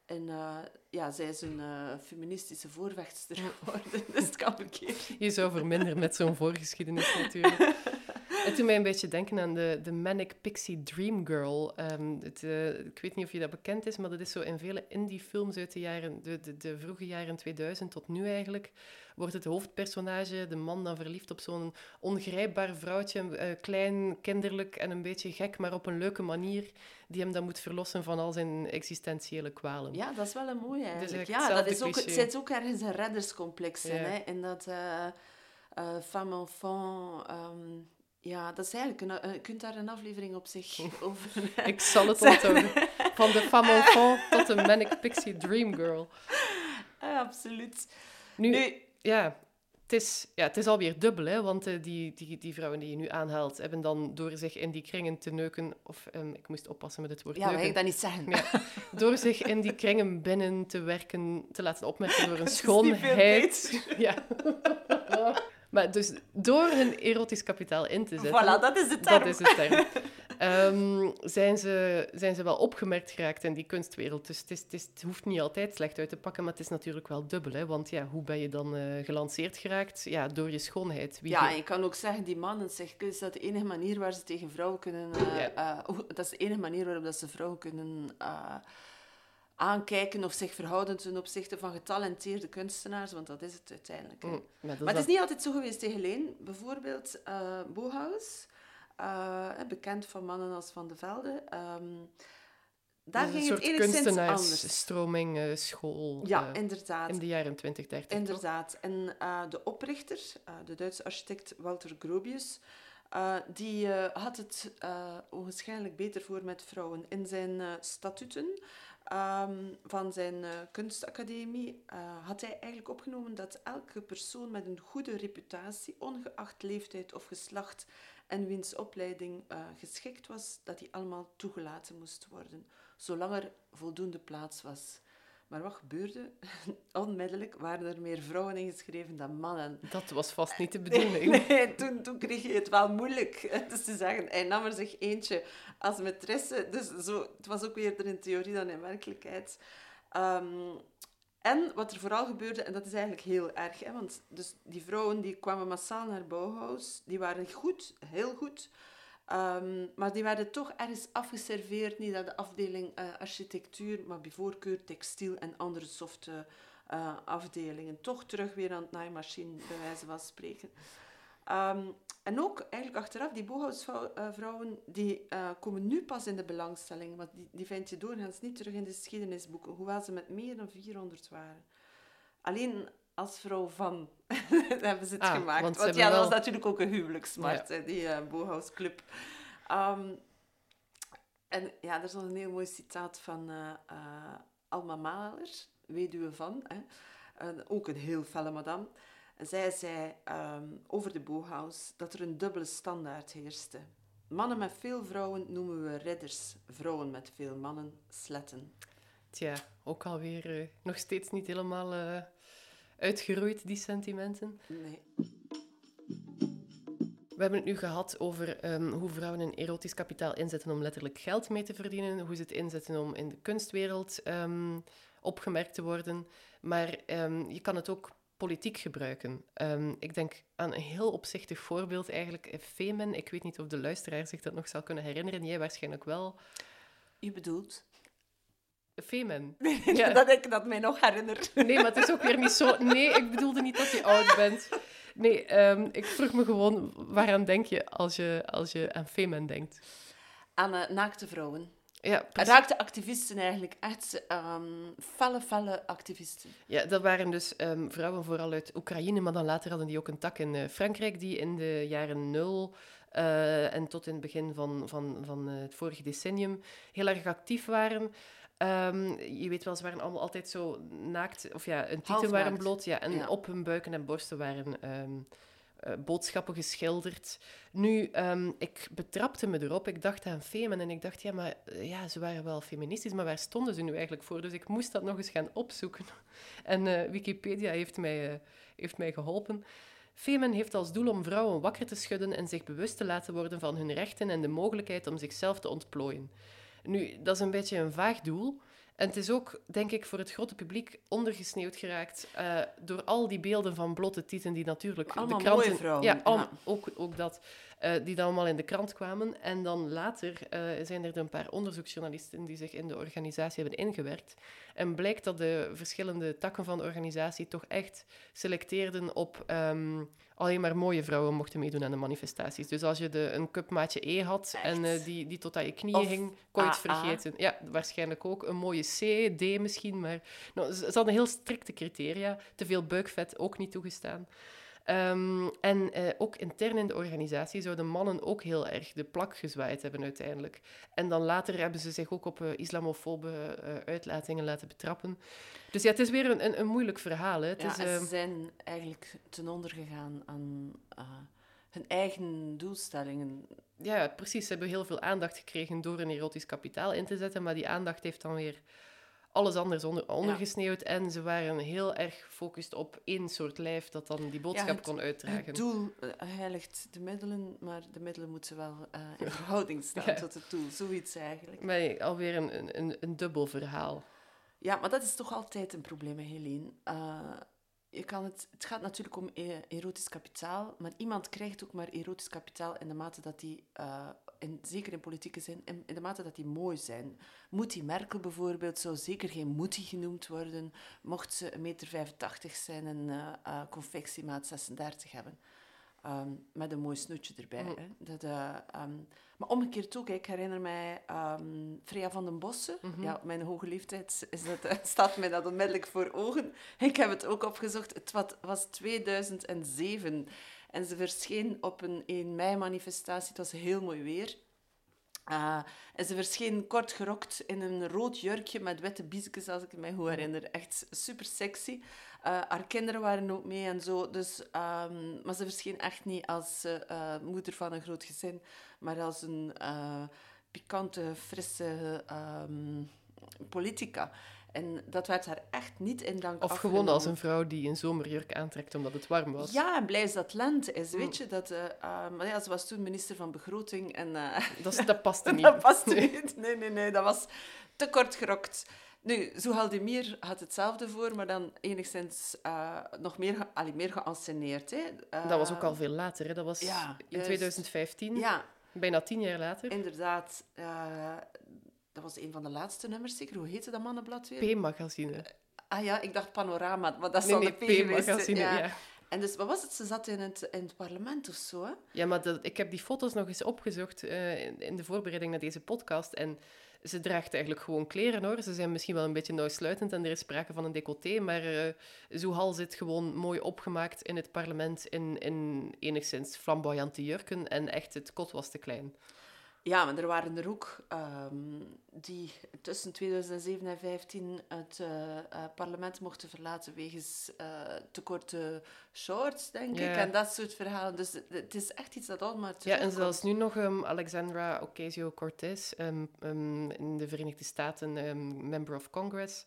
En uh, ja, zij is een uh, feministische voorvechtster geworden, dus het kan verkeerd. Je zou verminderen met zo'n voorgeschiedenis natuurlijk. Het doet mij een beetje denken aan de, de Manic Pixie Dream Girl. Um, het, uh, ik weet niet of je dat bekend is, maar dat is zo in vele indie-films uit de, jaren, de, de, de vroege jaren 2000 tot nu eigenlijk, wordt het hoofdpersonage, de man, dan verliefd op zo'n ongrijpbaar vrouwtje, uh, klein, kinderlijk en een beetje gek, maar op een leuke manier, die hem dan moet verlossen van al zijn existentiële kwalen. Ja, dat is wel een mooie eigenlijk. Dus ja, dat is ook, het zit ook ergens een redderscomplex in, ja. hè? En dat... Uh, uh, femme enfant... Um, ja, dat is eigenlijk een, je kunt daar een aflevering op zich over. Ik zal het onthouden. Van de femme enfant tot de manic pixie dream girl. Ah, absoluut. Nu, nu, ja, het is, ja, het is alweer dubbel, hè, want uh, die, die, die vrouwen die je nu aanhaalt, hebben dan door zich in die kringen te neuken, of um, ik moest oppassen met het woord ja, neuken. Ja, ik dat niet zeggen. Ja, door zich in die kringen binnen te werken, te laten opmerken door een schoonheid. Ja. Maar dus door hun erotisch kapitaal in te zetten... Voilà, dat is de term. Dat is de term. um, zijn, ze, zijn ze wel opgemerkt geraakt in die kunstwereld. Dus het, is, het, is, het, hoeft niet altijd slecht uit te pakken, maar het is natuurlijk wel dubbel. Hè? Want ja, hoe ben je dan uh, gelanceerd geraakt? Ja, door je schoonheid. Wie ja, je kan ook zeggen, die mannen zeggen, is dat de enige manier waar ze tegen vrouwen kunnen... Uh, ja. uh, dat is de enige manier waarop dat ze vrouwen kunnen aankijken of zich verhouden ten opzichte van getalenteerde kunstenaars, want dat is het uiteindelijk. Mm, maar, maar het is niet altijd zo geweest tegen Leen. Bijvoorbeeld uh, Bohaus, uh, bekend van mannen als Van de Velde. Um, daar ging het enigszins anders. stroming, uh, school. Ja, inderdaad. In de jaren 20, 30. Inderdaad. En de oprichter, de Duitse architect Walter Grobius, die had het onwaarschijnlijk beter voor met vrouwen. In zijn statuten um, van zijn uh, kunstacademie uh, had hij eigenlijk opgenomen dat elke persoon met een goede reputatie, ongeacht leeftijd of geslacht en wiens opleiding uh, geschikt was, dat die allemaal toegelaten moest worden, zolang er voldoende plaats was. Maar wat gebeurde? Onmiddellijk waren er meer vrouwen ingeschreven dan mannen. Dat was vast niet de bedoeling. Nee, toen, toen kreeg je het wel moeilijk. Dus te zeggen, hij nam er zich eentje als maîtresse. Dus zo, het was ook weer in theorie dan in werkelijkheid. Um, en wat er vooral gebeurde, en dat is eigenlijk heel erg, hè, want dus die vrouwen die kwamen massaal naar Bauhaus, die waren goed, heel goed, Um, maar die werden toch ergens afgeserveerd, niet aan de afdeling uh, architectuur, maar bij voorkeur textiel en andere softe uh, afdelingen. Toch terug weer aan het naaimachine, bij wijze van spreken. Um, en ook eigenlijk achteraf, die Bauhausvrouwen, die uh, komen nu pas in de belangstelling, want die, die vind je doorgaans niet terug in de geschiedenisboeken, hoewel ze met meer dan 400 waren. Alleen als vrouw van hebben ze het ah, gemaakt. Want, want ja, dat was natuurlijk ook een huwelijksmarkt, ja. die uh, Bohaus Club. Um, en ja, er is nog een heel mooi citaat van uh, uh, Alma Mahler, weduwe van, hè. ook een heel felle madame. En zij zei um, over de Bohaus dat er een dubbele standaard heerste. Mannen met veel vrouwen noemen we ridders, vrouwen met veel mannen sletten. Tja, ook alweer uh, nog steeds niet helemaal uitgeroeid, die sentimenten. Nee. We hebben het nu gehad over um, hoe vrouwen een erotisch kapitaal inzetten om letterlijk geld mee te verdienen, hoe ze het inzetten om in de kunstwereld um, opgemerkt te worden. Maar um, je kan het ook politiek gebruiken. ik denk aan een heel opzichtig voorbeeld eigenlijk, Femen. Ik weet niet of de luisteraar zich dat nog zal kunnen herinneren. Jij waarschijnlijk wel. Je bedoelt? Femen. Ja. dat ik dat mij nog herinner. Nee, maar het is ook weer niet zo... Nee, ik bedoelde niet dat je oud bent. Nee, um, ik vroeg me gewoon, waaraan denk je als je, als je aan Femen denkt? Aan uh, naakte vrouwen. Ja, Raakte activisten eigenlijk, echt um, felle, felle activisten. Ja, dat waren dus um, vrouwen vooral uit Oekraïne, maar dan later hadden die ook een tak in uh, Frankrijk, die in de jaren nul uh, en tot in het begin van, van, van het vorige decennium heel erg actief waren. Um, je weet wel, ze waren allemaal altijd zo naakt, of ja, hun tieten waren bloot, ja, en ja. op hun buiken en borsten waren um, uh, boodschappen geschilderd. Nu, um, ik betrapte me erop, ik dacht aan Femen en ik dacht, ja, maar uh, ja, ze waren wel feministisch, maar waar stonden ze nu eigenlijk voor? Dus ik moest dat nog eens gaan opzoeken. En uh, Wikipedia heeft mij, heeft mij geholpen. Femen heeft als doel om vrouwen wakker te schudden en zich bewust te laten worden van hun rechten en de mogelijkheid om zichzelf te ontplooien. Nu, dat is een beetje een vaag doel. En het is ook, denk ik, voor het grote publiek ondergesneeuwd geraakt uh, door al die beelden van blote tieten die natuurlijk allemaal de kranten... mooie vrouwen. Ja, al, Ook, ook dat. Uh, die dan allemaal in de krant kwamen. En dan later uh, zijn er een paar onderzoeksjournalisten die zich in de organisatie hebben ingewerkt. En blijkt dat de verschillende takken van de organisatie toch echt selecteerden op um, alleen maar mooie vrouwen mochten meedoen aan de manifestaties. Dus als je de, een cupmaatje E had echt? en uh, die, die tot aan je knieën of ging, kon je het vergeten. Ja, waarschijnlijk ook. Een mooie C, D misschien, maar nou, ze, ze hadden heel strikte criteria. Te veel buikvet ook niet toegestaan. Um, en uh, ook intern in de organisatie zouden mannen ook heel erg de plak gezwaaid hebben uiteindelijk. En dan later hebben ze zich ook op uh, islamofobe uh, uitlatingen laten betrappen. Dus ja, het is weer een, een, een moeilijk verhaal. Hè. Het ja, is, ze zijn eigenlijk ten onder gegaan aan hun eigen doelstellingen. Ja, precies. Ze hebben heel veel aandacht gekregen door een erotisch kapitaal in te zetten, maar die aandacht heeft dan weer alles anders onder, ondergesneeuwd. Ja. En ze waren heel erg gefocust op één soort lijf dat dan die boodschap ja, het, kon uitdragen. Het doel uh, heiligt de middelen, maar de middelen moeten wel uh, in verhouding staan ja. tot het doel. Zoiets eigenlijk. Maar alweer een, een, een dubbel verhaal. Ja, maar dat is toch altijd een probleem, Helene. Uh, je kan het, het gaat natuurlijk om erotisch kapitaal, maar iemand krijgt ook maar erotisch kapitaal in de mate dat hij zeker in politieke zin, in, in, de mate dat die mooi zijn. Moetie Merkel bijvoorbeeld zou zeker geen Moetie genoemd worden, mocht ze 1,85 meter zijn en uh, uh, confectiemaat 36 hebben. Um, met een mooi snoetje erbij. Mm. Hè. Dat, uh, um, maar omgekeerd ook, ik herinner mij um, Freya van den Bossen. Mm -hmm. Ja, mijn hoge leeftijd is dat, staat mij dat onmiddellijk voor ogen. Ik heb het ook opgezocht. Het was 2007. En ze verscheen op een 1 mei-manifestatie. Het was heel mooi weer. Uh, en ze verscheen kort gerokt in een rood jurkje met witte biesjes, als ik me goed herinner. Echt super sexy. Uh, haar kinderen waren ook mee en zo. Dus, um, maar ze verscheen echt niet als uh, moeder van een groot gezin, maar als een pikante, frisse um, politica. En dat werd haar echt niet in dank Of gewoon als een vrouw die een zomerjurk aantrekt omdat het warm was. Ja, en blij is dat lente is. Mm. Weet je, dat, uh, uh, maar ja, ze was toen minister van Begroting. En, uh, dat, dat paste niet. dat paste nee. niet. Nee, nee, nee. Dat was te kort gerokt. Nu, Zohaldemir had hetzelfde voor, maar dan enigszins nog meer, ge allee, meer geanceneerd. Hè. dat was ook al veel later. Hè. Dat was ja, in 2015. Ja. Bijna tien jaar later. Inderdaad dat was een van de laatste nummers zeker. Hoe heette dat mannenblad weer? P-magazine. Ah ja, ik dacht Panorama, maar dat is nee, al nee, de P-magazine, ja. ja. En dus, wat was het? Ze zat in het, in het parlement of zo, hè? Ja, maar dat, ik heb die foto's nog eens opgezocht uh, in, in, de voorbereiding naar deze podcast. En ze draagt eigenlijk gewoon kleren, hoor. Ze zijn misschien wel een beetje nauwsluitend en er is sprake van een decolleté, maar uh, Zoehal zit gewoon mooi opgemaakt in het parlement in, in enigszins flamboyante jurken en echt, het kot was te klein. Ja, maar er waren er ook um, die tussen 2007 en 2015 het uh, uh, parlement mochten verlaten wegens uh, te korte shorts, denk ik. En dat soort verhalen. Dus het is echt iets dat allemaal Ja, en zelfs nu nog um, Alexandra Ocasio-Cortez um, in de Verenigde Staten, member of Congress,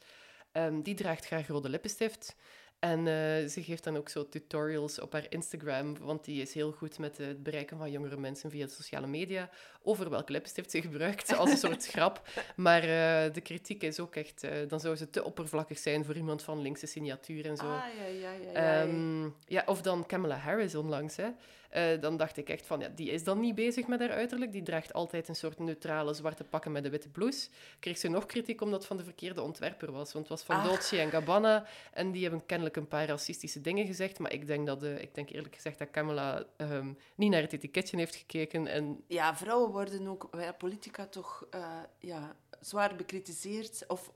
die draagt graag rode lippenstift. En uh, ze geeft dan ook zo tutorials op haar Instagram, want die is heel goed met het bereiken van jongere mensen via de sociale media, over welke lipstift ze gebruikt, als een soort grap. Maar uh, de kritiek is ook echt, uh, dan zou ze te oppervlakkig zijn voor iemand van linkse signatuur en zo. Ah, ja, ja, ja, ja, um, ja. Of dan Kamala Harris onlangs, hè. Uh, dan dacht ik echt van, ja, die is dan niet bezig met haar uiterlijk. Die draagt altijd een soort neutrale zwarte pakken met een witte blouse. Kreeg ze nog kritiek omdat het van de verkeerde ontwerper was. Want het was van Ah. Dolce en Gabbana. En die hebben kennelijk een paar racistische dingen gezegd. Maar ik denk, dat, uh, ik denk eerlijk gezegd dat Kamala um, niet naar het etiketje heeft gekeken. En... Ja, vrouwen worden ook bij politica toch uh, ja, zwaar bekritiseerd. Of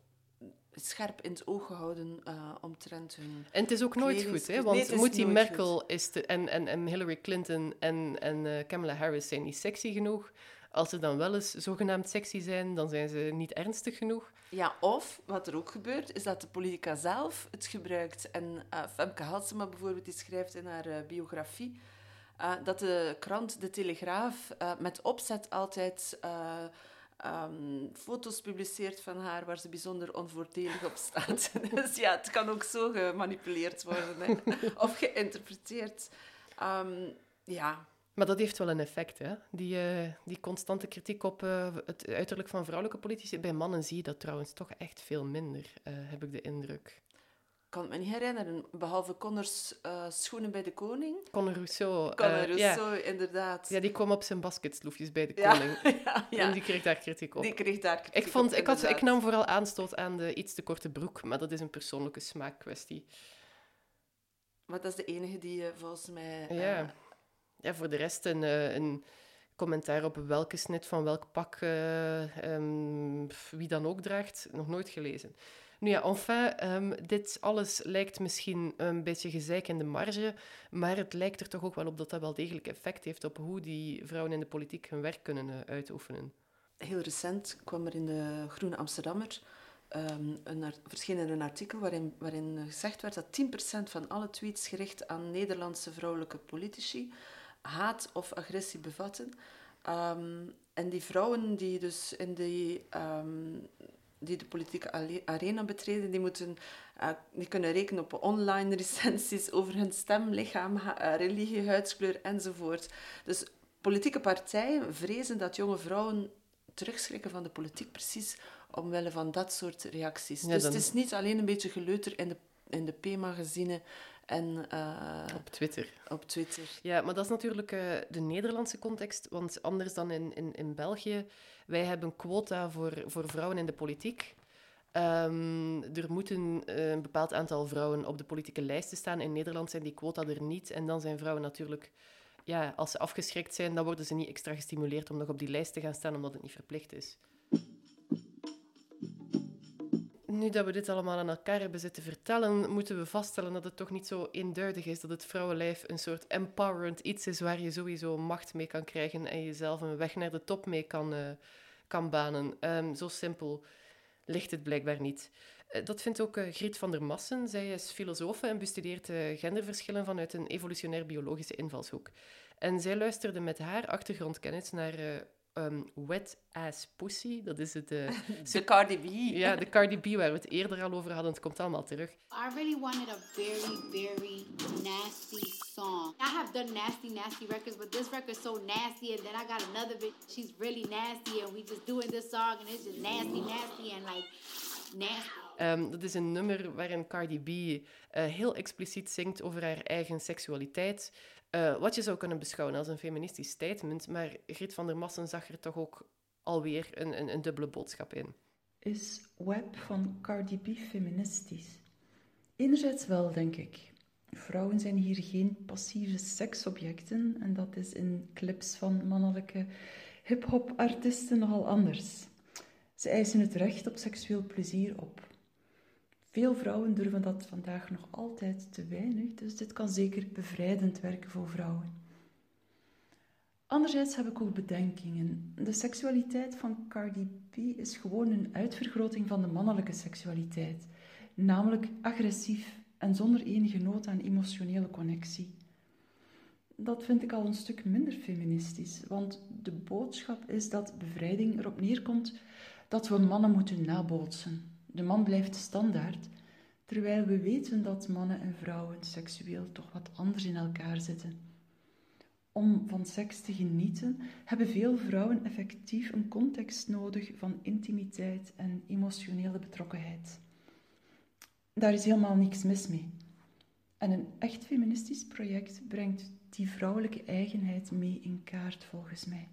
scherp in het oog gehouden uh, omtrent hun En het is ook nooit goed, hè? Want nee, Moetie Merkel goed. is te, en, en, en Hillary Clinton en, en uh, Kamala Harris zijn niet sexy genoeg. Als ze dan wel eens zogenaamd sexy zijn, dan zijn ze niet ernstig genoeg. Ja, of wat er ook gebeurt, is dat de politica zelf het gebruikt. En uh, Femke Halsema bijvoorbeeld, die schrijft in haar biografie dat de krant De Telegraaf met opzet altijd um, foto's publiceert van haar waar ze bijzonder onvoordelig op staat. dus ja, het kan ook zo gemanipuleerd worden hè? of geïnterpreteerd. Ehm, ja. Maar dat heeft wel een effect, hè? Die, uh, die constante kritiek op uh, het uiterlijk van vrouwelijke politici. Bij mannen zie je dat trouwens toch echt veel minder, uh, heb ik de indruk. Ik kan het me niet herinneren, behalve Connors schoenen bij de koning. Conor Rousseau. Conor Rousseau, inderdaad. Ja, die kwam op zijn basketsloefjes bij de koning. Ja, ja, En die kreeg daar kritiek op. Die kreeg daar kritiek ik vond, op, ik, had, ik nam vooral aanstoot aan de iets te korte broek, maar dat is een persoonlijke smaakkwestie. Maar dat is de enige die volgens mij... Ja ja, voor de rest een, een commentaar op welke snit van welk pak um, wie dan ook draagt, nog nooit gelezen. Nu ja, enfin, um, dit alles lijkt misschien een beetje gezeik in de marge, maar het lijkt er toch ook wel op dat dat wel degelijk effect heeft op hoe die vrouwen in de politiek hun werk kunnen uh, uitoefenen. Heel recent kwam er in de Groene Amsterdammer um, een, verscheen er een artikel waarin, waarin gezegd werd dat 10% van alle tweets gericht aan Nederlandse vrouwelijke politici haat of agressie bevatten. Um, en die vrouwen die dus in die, die de politieke arena betreden, die, moeten, uh, die kunnen rekenen op online recensies over hun stem, lichaam, uh, religie, huidskleur enzovoort. Dus politieke partijen vrezen dat jonge vrouwen terugschrikken van de politiek, precies omwille van dat soort reacties. Ja, dus het is niet alleen een beetje geleuter in de, in de P-magazine en, uh, op Twitter. Op Twitter. Ja, maar dat is natuurlijk uh, de Nederlandse context. Want anders dan in, in, in België, wij hebben quota voor, voor vrouwen in de politiek. Um, er moeten uh, een bepaald aantal vrouwen op de politieke lijsten staan. In Nederland zijn die quota er niet. En dan zijn vrouwen natuurlijk, ja, als ze afgeschrikt zijn, dan worden ze niet extra gestimuleerd om nog op die lijst te gaan staan, omdat het niet verplicht is nu dat we dit allemaal aan elkaar hebben zitten vertellen, moeten we vaststellen dat het toch niet zo eenduidig is dat het vrouwenlijf een soort empowerend iets is waar je sowieso macht mee kan krijgen en jezelf een weg naar de top mee kan, uh, kan banen. Um, zo simpel ligt het blijkbaar niet. Uh, dat vindt ook uh, Griet van der Massen. Zij is filosoof en bestudeert genderverschillen vanuit een evolutionair-biologische invalshoek. En zij luisterde met haar achtergrondkennis naar um, Wet Ass Pussy. Dat is het... Uh, de Cardi B. Ja, de Cardi B, waar we het eerder al over hadden. Het komt allemaal terug. I really wanted a very, very nasty song. I have done nasty, nasty records, but this record's so nasty. And then I got another bitch, she's really nasty. And we just doing this song and it's just nasty, nasty and like... Nasty. Um, dat is een nummer waarin Cardi B uh, heel expliciet zingt over haar eigen seksualiteit. Uh, wat je zou kunnen beschouwen als een feministisch statement, maar Griet van der Massen zag er toch ook alweer een, een, een dubbele boodschap in. Is Web van Cardi B feministisch? Enerzijds wel, denk ik. Vrouwen zijn hier geen passieve seksobjecten en dat is in clips van mannelijke hip-hop artiesten nogal anders. Ze eisen het recht op seksueel plezier op. Veel vrouwen durven dat vandaag nog altijd te weinig, dus dit kan zeker bevrijdend werken voor vrouwen. Anderzijds heb ik ook bedenkingen. De seksualiteit van Cardi B is gewoon een uitvergroting van de mannelijke seksualiteit, namelijk agressief en zonder enige nood aan emotionele connectie. Dat vind ik al een stuk minder feministisch, want de boodschap is dat bevrijding erop neerkomt dat we mannen moeten nabootsen, de man blijft standaard, terwijl we weten dat mannen en vrouwen seksueel toch wat anders in elkaar zitten. Om van seks te genieten hebben veel vrouwen effectief een context nodig van intimiteit en emotionele betrokkenheid. Daar is helemaal niks mis mee. En een echt feministisch project brengt die vrouwelijke eigenheid mee in kaart, volgens mij.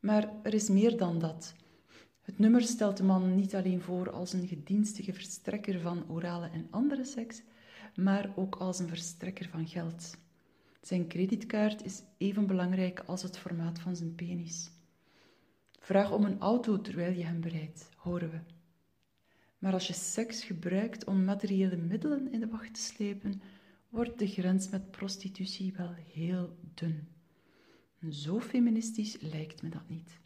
Maar er is meer dan dat. Het nummer stelt de man niet alleen voor als een gedienstige verstrekker van orale en andere seks, maar ook als een verstrekker van geld. Zijn creditkaart is even belangrijk als het formaat van zijn penis. Vraag om een auto terwijl je hem bereidt, horen we. Maar als je seks gebruikt om materiële middelen in de wacht te slepen, wordt de grens met prostitutie wel heel dun. Zo feministisch lijkt me dat niet.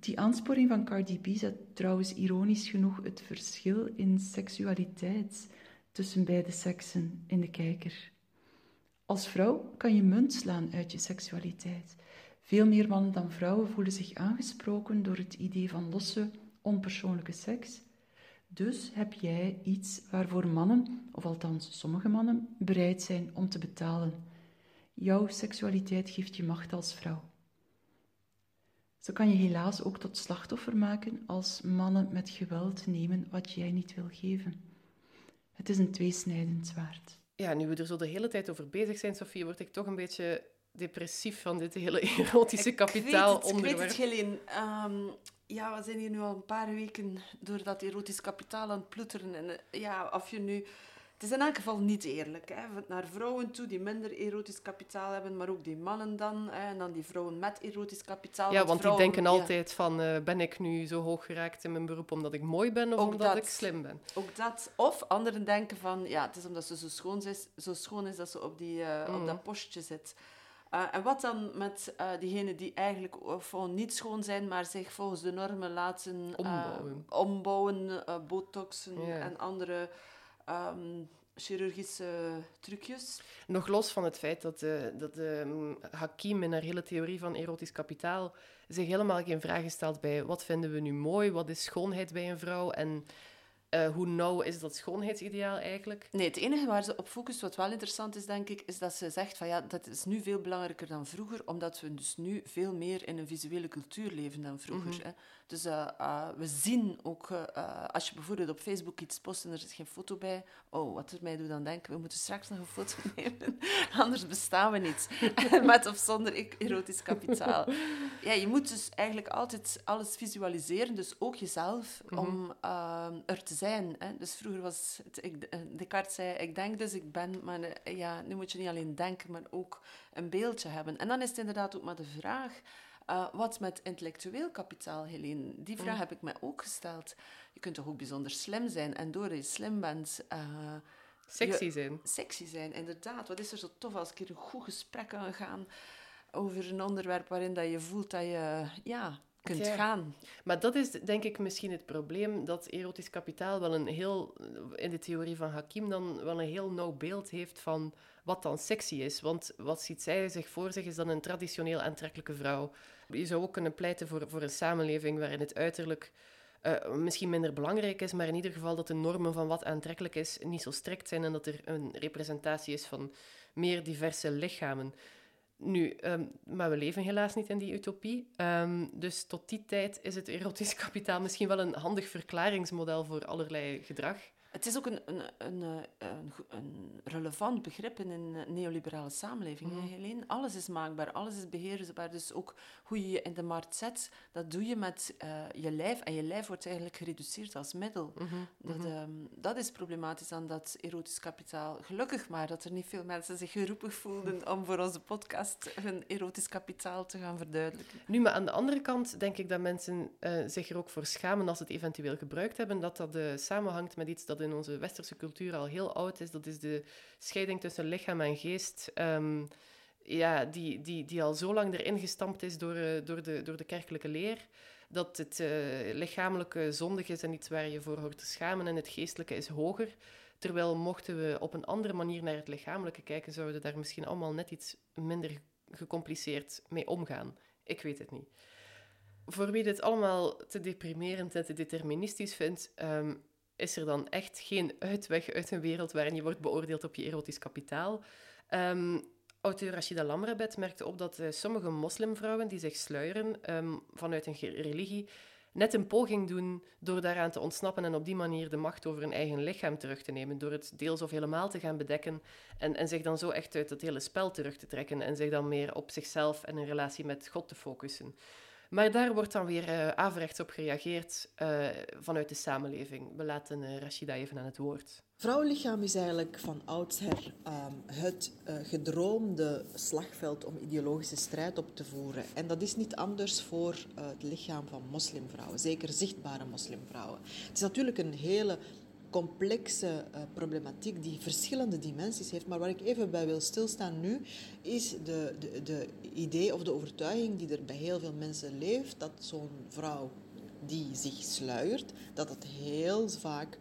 Die aansporing van Cardi B zet trouwens ironisch genoeg het verschil in seksualiteit tussen beide seksen in de kijker. Als vrouw kan je munt slaan uit je seksualiteit. Veel meer mannen dan vrouwen voelen zich aangesproken door het idee van losse, onpersoonlijke seks, Dus heb jij iets waarvoor mannen, of althans sommige mannen, bereid zijn om te betalen. Jouw seksualiteit geeft je macht als vrouw. Zo kan je helaas ook tot slachtoffer maken als mannen met geweld nemen wat jij niet wil geven. Het is een tweesnijdend zwaard. Ja, nu we er zo de hele tijd over bezig zijn, Sofie, word ik toch een beetje depressief van dit hele erotische kapitaal onderwerp. Ik weet het, Helene. Ehm, ja, we zijn hier nu al een paar weken door dat erotisch kapitaal aan het ploeteren. En eh, ja, of je nu... Het is in elk geval niet eerlijk. Hè. Naar vrouwen toe die minder erotisch kapitaal hebben, maar ook die mannen dan. Hè. En dan die vrouwen met erotisch kapitaal. Ja, want die denken altijd van, uh, ben ik nu zo hoog geraakt in mijn beroep omdat ik mooi ben of omdat ik slim ben? Ook dat. Of anderen denken van, ja, het is omdat ze zo schoon is, zo schoon is dat ze op, die, uh, op mm. dat postje zit. Uh, en wat dan met uh, diegenen die eigenlijk gewoon niet schoon zijn, maar zich volgens de normen laten ombouwen, ombouwen botoxen en andere um, chirurgische trucjes. Nog los van het feit dat, de, dat de um, Hakim in haar hele theorie van erotisch kapitaal zich helemaal geen vragen stelt bij wat vinden we nu mooi, wat is schoonheid bij een vrouw en uh, hoe nauw is dat schoonheidsideaal eigenlijk? Nee, het enige waar ze op focust, wat wel interessant is, denk ik, is dat ze zegt van ja, dat is nu veel belangrijker dan vroeger, omdat we dus nu veel meer in een visuele cultuur leven dan vroeger. Mm -hmm. Dus uh, uh, we zien ook, als je bijvoorbeeld op Facebook iets post en er zit geen foto bij, oh, wat het mij doet dan denken, we moeten straks nog een foto nemen, anders bestaan we niet. Met of zonder erotisch kapitaal. ja, je moet dus eigenlijk altijd alles visualiseren, dus ook jezelf, mm -hmm. om er te zijn. Hè. Dus vroeger was het, ik, Descartes zei, ik denk dus ik ben, maar ja, nu moet je niet alleen denken, maar ook een beeldje hebben. En dan is het inderdaad ook maar de vraag uh, wat met intellectueel kapitaal, Helene? Die vraag mm. heb ik mij ook gesteld. Je kunt toch ook bijzonder slim zijn en door je slim bent... Uh, sexy zijn. Sexy zijn, inderdaad. Wat is er zo tof als een keer een goed gesprek kan gaan over een onderwerp waarin dat je voelt dat je ja, kunt gaan. Maar dat is denk ik misschien het probleem, dat erotisch kapitaal wel een heel, in de theorie van Hakim dan wel een heel nauw beeld heeft van wat dan sexy is. Want wat ziet zij zich voor zich is dan een traditioneel aantrekkelijke vrouw. Je zou ook kunnen pleiten voor, voor een samenleving waarin het uiterlijk uh, misschien minder belangrijk is, maar in ieder geval dat de normen van wat aantrekkelijk is niet zo strikt zijn en dat er een representatie is van meer diverse lichamen. Nu, um, maar we leven helaas niet in die utopie. Um, dus tot die tijd is het erotisch kapitaal misschien wel een handig verklaringsmodel voor allerlei gedrag. Het is ook een, een, een, eh, een, relevant begrip in een neoliberale samenleving. Mm. Helene, alles is maakbaar, alles is beheersbaar. Dus ook hoe je je in de markt zet, dat doe je met uh, je lijf. En je lijf wordt eigenlijk gereduceerd als middel. Mm -hmm. dat, um, dat, is problematisch aan dat erotisch kapitaal. Gelukkig maar dat er niet veel mensen zich geroepig voelden om voor onze podcast hun erotisch kapitaal te gaan verduidelijken. Nu, maar aan de andere kant denk ik dat mensen uh, zich er ook voor schamen als ze het eventueel gebruikt hebben, dat dat uh, samenhangt met iets dat in onze westerse cultuur al heel oud is. Dat is de scheiding tussen lichaam en geest. Um, ja, die, die, die al zo lang erin gestampt is door, uh, door, de, door de kerkelijke leer. Dat het uh, lichamelijke zondig is en iets waar je voor hoort te schamen. En het geestelijke is hoger. Terwijl mochten we op een andere manier naar het lichamelijke kijken, zouden we daar misschien allemaal net iets minder gecompliceerd mee omgaan. Ik weet het niet. Voor wie dit allemaal te deprimerend en te deterministisch vindt, um, is er dan echt geen uitweg uit een wereld waarin je wordt beoordeeld op je erotisch kapitaal. Um, auteur Rashida Lamrabet merkte op dat uh, sommige moslimvrouwen die zich sluieren um, vanuit een religie net een poging doen door daaraan te ontsnappen en op die manier de macht over hun eigen lichaam terug te nemen, door het deels of helemaal te gaan bedekken en, en zich dan zo echt uit het hele spel terug te trekken en zich dan meer op zichzelf en een relatie met God te focussen. Maar daar wordt dan weer uh, averechts op gereageerd uh, vanuit de samenleving. We laten uh, Rashida even aan het woord. Vrouwenlichaam is eigenlijk van oudsher um, het gedroomde slagveld om ideologische strijd op te voeren. En dat is niet anders voor het lichaam van moslimvrouwen, zeker zichtbare moslimvrouwen. Het is natuurlijk een hele complexe uh, problematiek die verschillende dimensies heeft. Maar waar ik even bij wil stilstaan nu, is de, de, de idee of de overtuiging die er bij heel veel mensen leeft, dat zo'n vrouw die zich sluiert, dat dat heel vaak,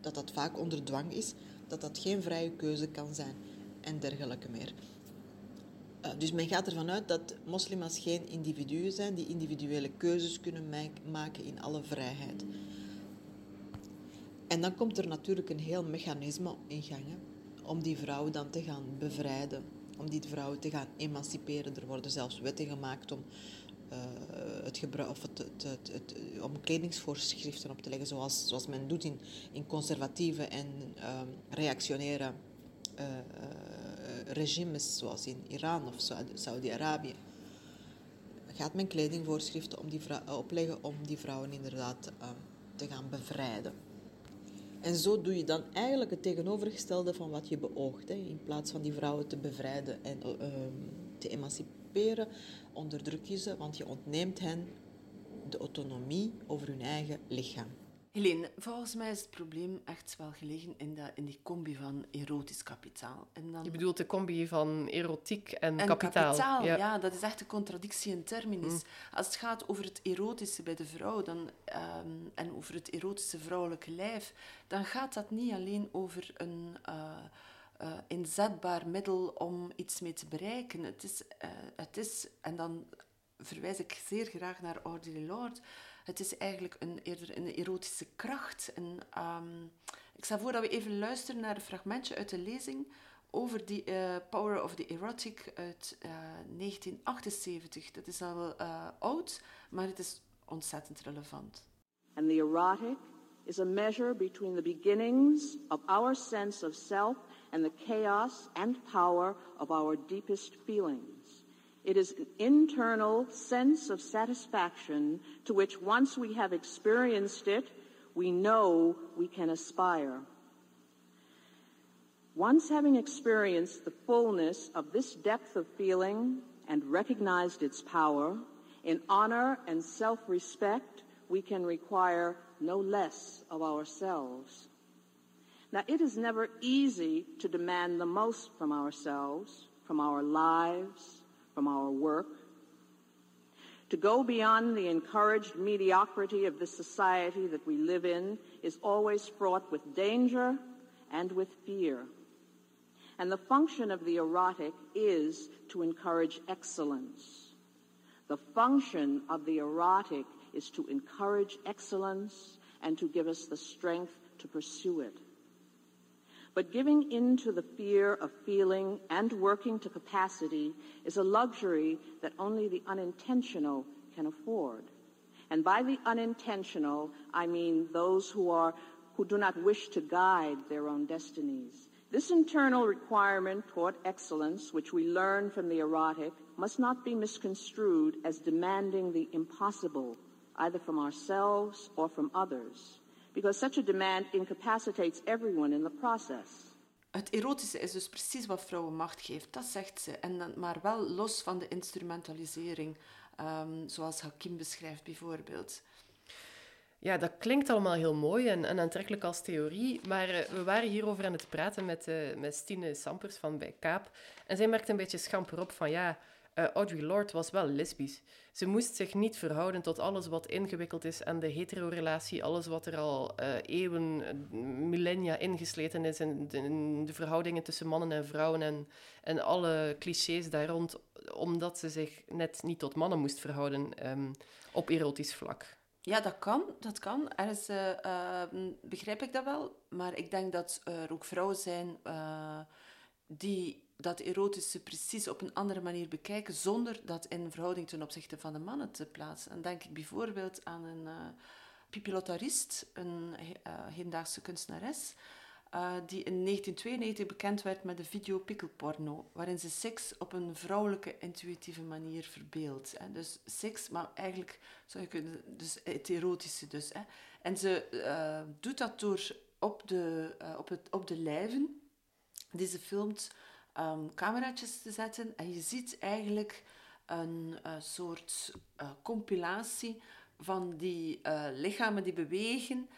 dat dat vaak onder dwang is, dat dat geen vrije keuze kan zijn en dergelijke meer. Uh, dus men gaat ervan uit dat moslims geen individuen zijn die individuele keuzes kunnen maken in alle vrijheid. En dan komt er natuurlijk een heel mechanisme in gang om die vrouw dan te gaan bevrijden, om die vrouw te gaan emanciperen. Er worden zelfs wetten gemaakt om, uh, het of het, het, het, om kledingsvoorschriften op te leggen, zoals, zoals men doet in, in conservatieve en uh, reactionaire uh, regimes, zoals in Iran of Saudi-Arabië. Gaat men kledingvoorschriften om die opleggen om die vrouwen inderdaad te gaan bevrijden. En zo doe je dan eigenlijk het tegenovergestelde van wat je beoogt. In plaats van die vrouwen te bevrijden en uh, te emanciperen, onderdruk je ze, want je ontneemt hen de autonomie over hun eigen lichaam. Helene, volgens mij is het probleem echt wel gelegen in, dat, in die combi van erotisch kapitaal. En dan... Je bedoelt de combi van erotiek en, en kapitaal. kapitaal ja. dat is echt een contradictie in terminis. Mm. Als het gaat over het erotische bij de vrouw dan, um, en over het erotische vrouwelijke lijf, dan gaat dat niet alleen over een uh, uh, inzetbaar middel om iets mee te bereiken. Het is, uh, het is en dan verwijs ik zeer graag naar Audre Lorde het is eigenlijk een, eerder een erotische kracht. En, um, ik stel voor dat we even luisteren naar een fragmentje uit de lezing over die uh, Power of the Erotic uit uh, 1978. Dat is al wel uh, oud, maar het is ontzettend relevant. And the erotic is a measure between the beginnings of our sense of self and the chaos and power of our deepest feelings. It is an internal sense of satisfaction to which, once we have experienced it, we know we can aspire. Once having experienced the fullness of this depth of feeling and recognized its power, in honor and self respect, we can require no less of ourselves. Now, it is never easy to demand the most from ourselves, from our lives, from our work, to go beyond the encouraged mediocrity of the society that we live in is always fraught with danger and with fear. And the function of the erotic is to encourage excellence. The function of the erotic is to encourage excellence and to give us the strength to pursue it. But giving in to the fear of feeling and working to capacity is a luxury that only the unintentional can afford. And by the unintentional, I mean those who are who do not wish to guide their own destinies. This internal requirement toward excellence, which we learn from the erotic, must not be misconstrued as demanding the impossible, either from ourselves or from others because such a demand incapacitates everyone in the process. Het erotische is dus precies wat vrouwen macht geeft, dat zegt ze. En dan, maar wel los van de instrumentalisering, um, zoals Hakim beschrijft bijvoorbeeld. Ja, dat klinkt allemaal heel mooi en, en aantrekkelijk als theorie, maar uh, we waren hierover aan het praten met, uh, met Stine Sampers van bij Kaap. En zij merkte een beetje schamper op van ja, uh, Audre Lorde was wel lesbisch. Ze moest zich niet verhouden tot alles wat ingewikkeld is aan de hetero-relatie, alles wat er al uh, eeuwen, millennia ingesleten is in de, in de, verhoudingen tussen mannen en vrouwen en, en alle clichés daar rond, omdat ze zich net niet tot mannen moest verhouden um, op erotisch vlak. Ja, dat kan. Dat kan. Ergens uh, begrijp ik dat wel. Maar ik denk dat er ook vrouwen zijn die dat erotische precies op een andere manier bekijken, zonder dat in verhouding ten opzichte van de mannen te plaatsen. En denk ik bijvoorbeeld aan een uh, Pipi Lottarist, een uh, hedendaagse kunstenares, uh, die in 1992 bekend werd met de video Pikkelporno, waarin ze seks op een vrouwelijke, intuïtieve manier verbeeldt. Dus seks, maar eigenlijk zou je kunnen, dus het erotische dus. Hè. En ze doet dat door op de, op, het, op de lijven die ze filmt um, cameraatjes te zetten. En je ziet eigenlijk een uh, soort uh, compilatie van die uh, lichamen die bewegen.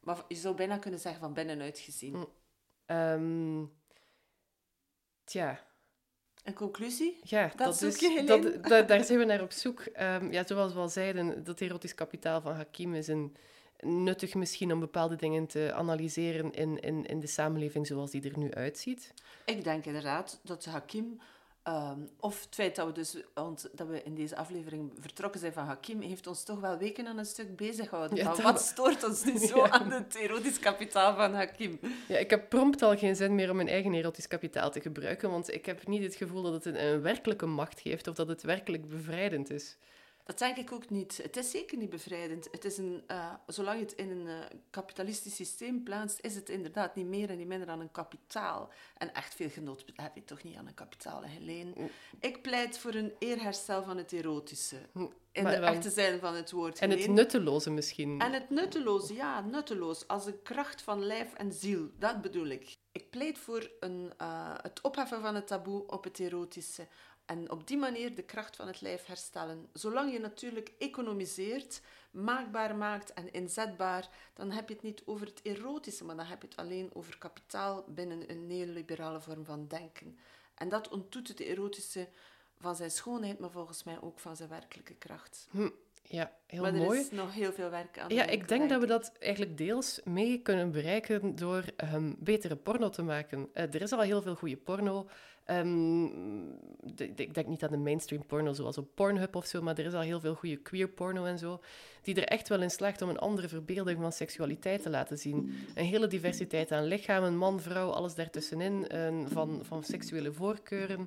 Maar je zou bijna kunnen zeggen van binnenuit gezien. Mm. Um, tja. Een conclusie? Ja, dat, dat is, je, dat, dat, daar zijn we naar op zoek. Um, ja, zoals we al zeiden, dat erotisch kapitaal van Hakim is een nuttig misschien om bepaalde dingen te analyseren in, in, in de samenleving zoals die er nu uitziet? Ik denk inderdaad dat Hakim Ehm, of het feit dat we, dus, want, dat we in deze aflevering vertrokken zijn van Hakim, heeft ons toch wel weken aan een stuk bezig gehouden. Ja, wat stoort ons nu zo Ja. aan het erotisch kapitaal van Hakim? Ja, ik heb prompt al geen zin meer om mijn eigen erotisch kapitaal te gebruiken, want ik heb niet het gevoel dat het een, een werkelijke macht geeft of dat het werkelijk bevrijdend is. Dat denk ik ook niet. Het is zeker niet bevrijdend. Het is een, eh, zolang je het in een eh, kapitalistisch systeem plaatst, is het inderdaad niet meer en niet minder dan een kapitaal. En echt veel genot heb je toch niet aan een kapitaal, Helene? Ik pleit voor een eerherstel van het erotische. In maar de echte zin van het woord. En het nutteloze misschien. En het nutteloos, ja, nutteloos. Als een kracht van lijf en ziel, dat bedoel ik. Ik pleit voor een, eh, het opheffen van het taboe op het erotische. En op die manier de kracht van het lijf herstellen. Zolang je natuurlijk economiseert, maakbaar maakt en inzetbaar, dan heb je het niet over het erotische, maar dan heb je het alleen over kapitaal binnen een neoliberale vorm van denken. En dat ontdoet het erotische van zijn schoonheid, maar volgens mij ook van zijn werkelijke kracht. Hm, ja, heel maar er mooi. is nog heel veel werk aan. Ja, de ik denk dat we dat eigenlijk deels mee kunnen bereiken door ehm, betere porno te maken. Eh, er is al heel veel goede porno. Ehm, ik denk niet aan de mainstream porno zoals op Pornhub of zo, maar er is al heel veel goede queer porno en zo, die er echt wel in slaagt om een andere verbeelding van seksualiteit te laten zien. Een hele diversiteit aan lichamen, man, vrouw, alles daartussenin, en van, van seksuele voorkeuren.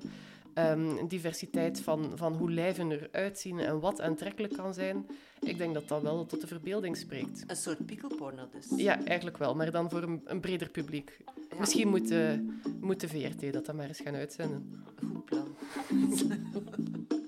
Een diversiteit van, van hoe lijven eruit zien en wat aantrekkelijk kan zijn. Ik denk dat dat wel tot de verbeelding spreekt. Een soort pikkelporno dus. Ja, eigenlijk wel, maar dan voor een, een breder publiek. Ja. Misschien moet, de- moet de VRT dat dan maar eens gaan uitzenden. Goed plan.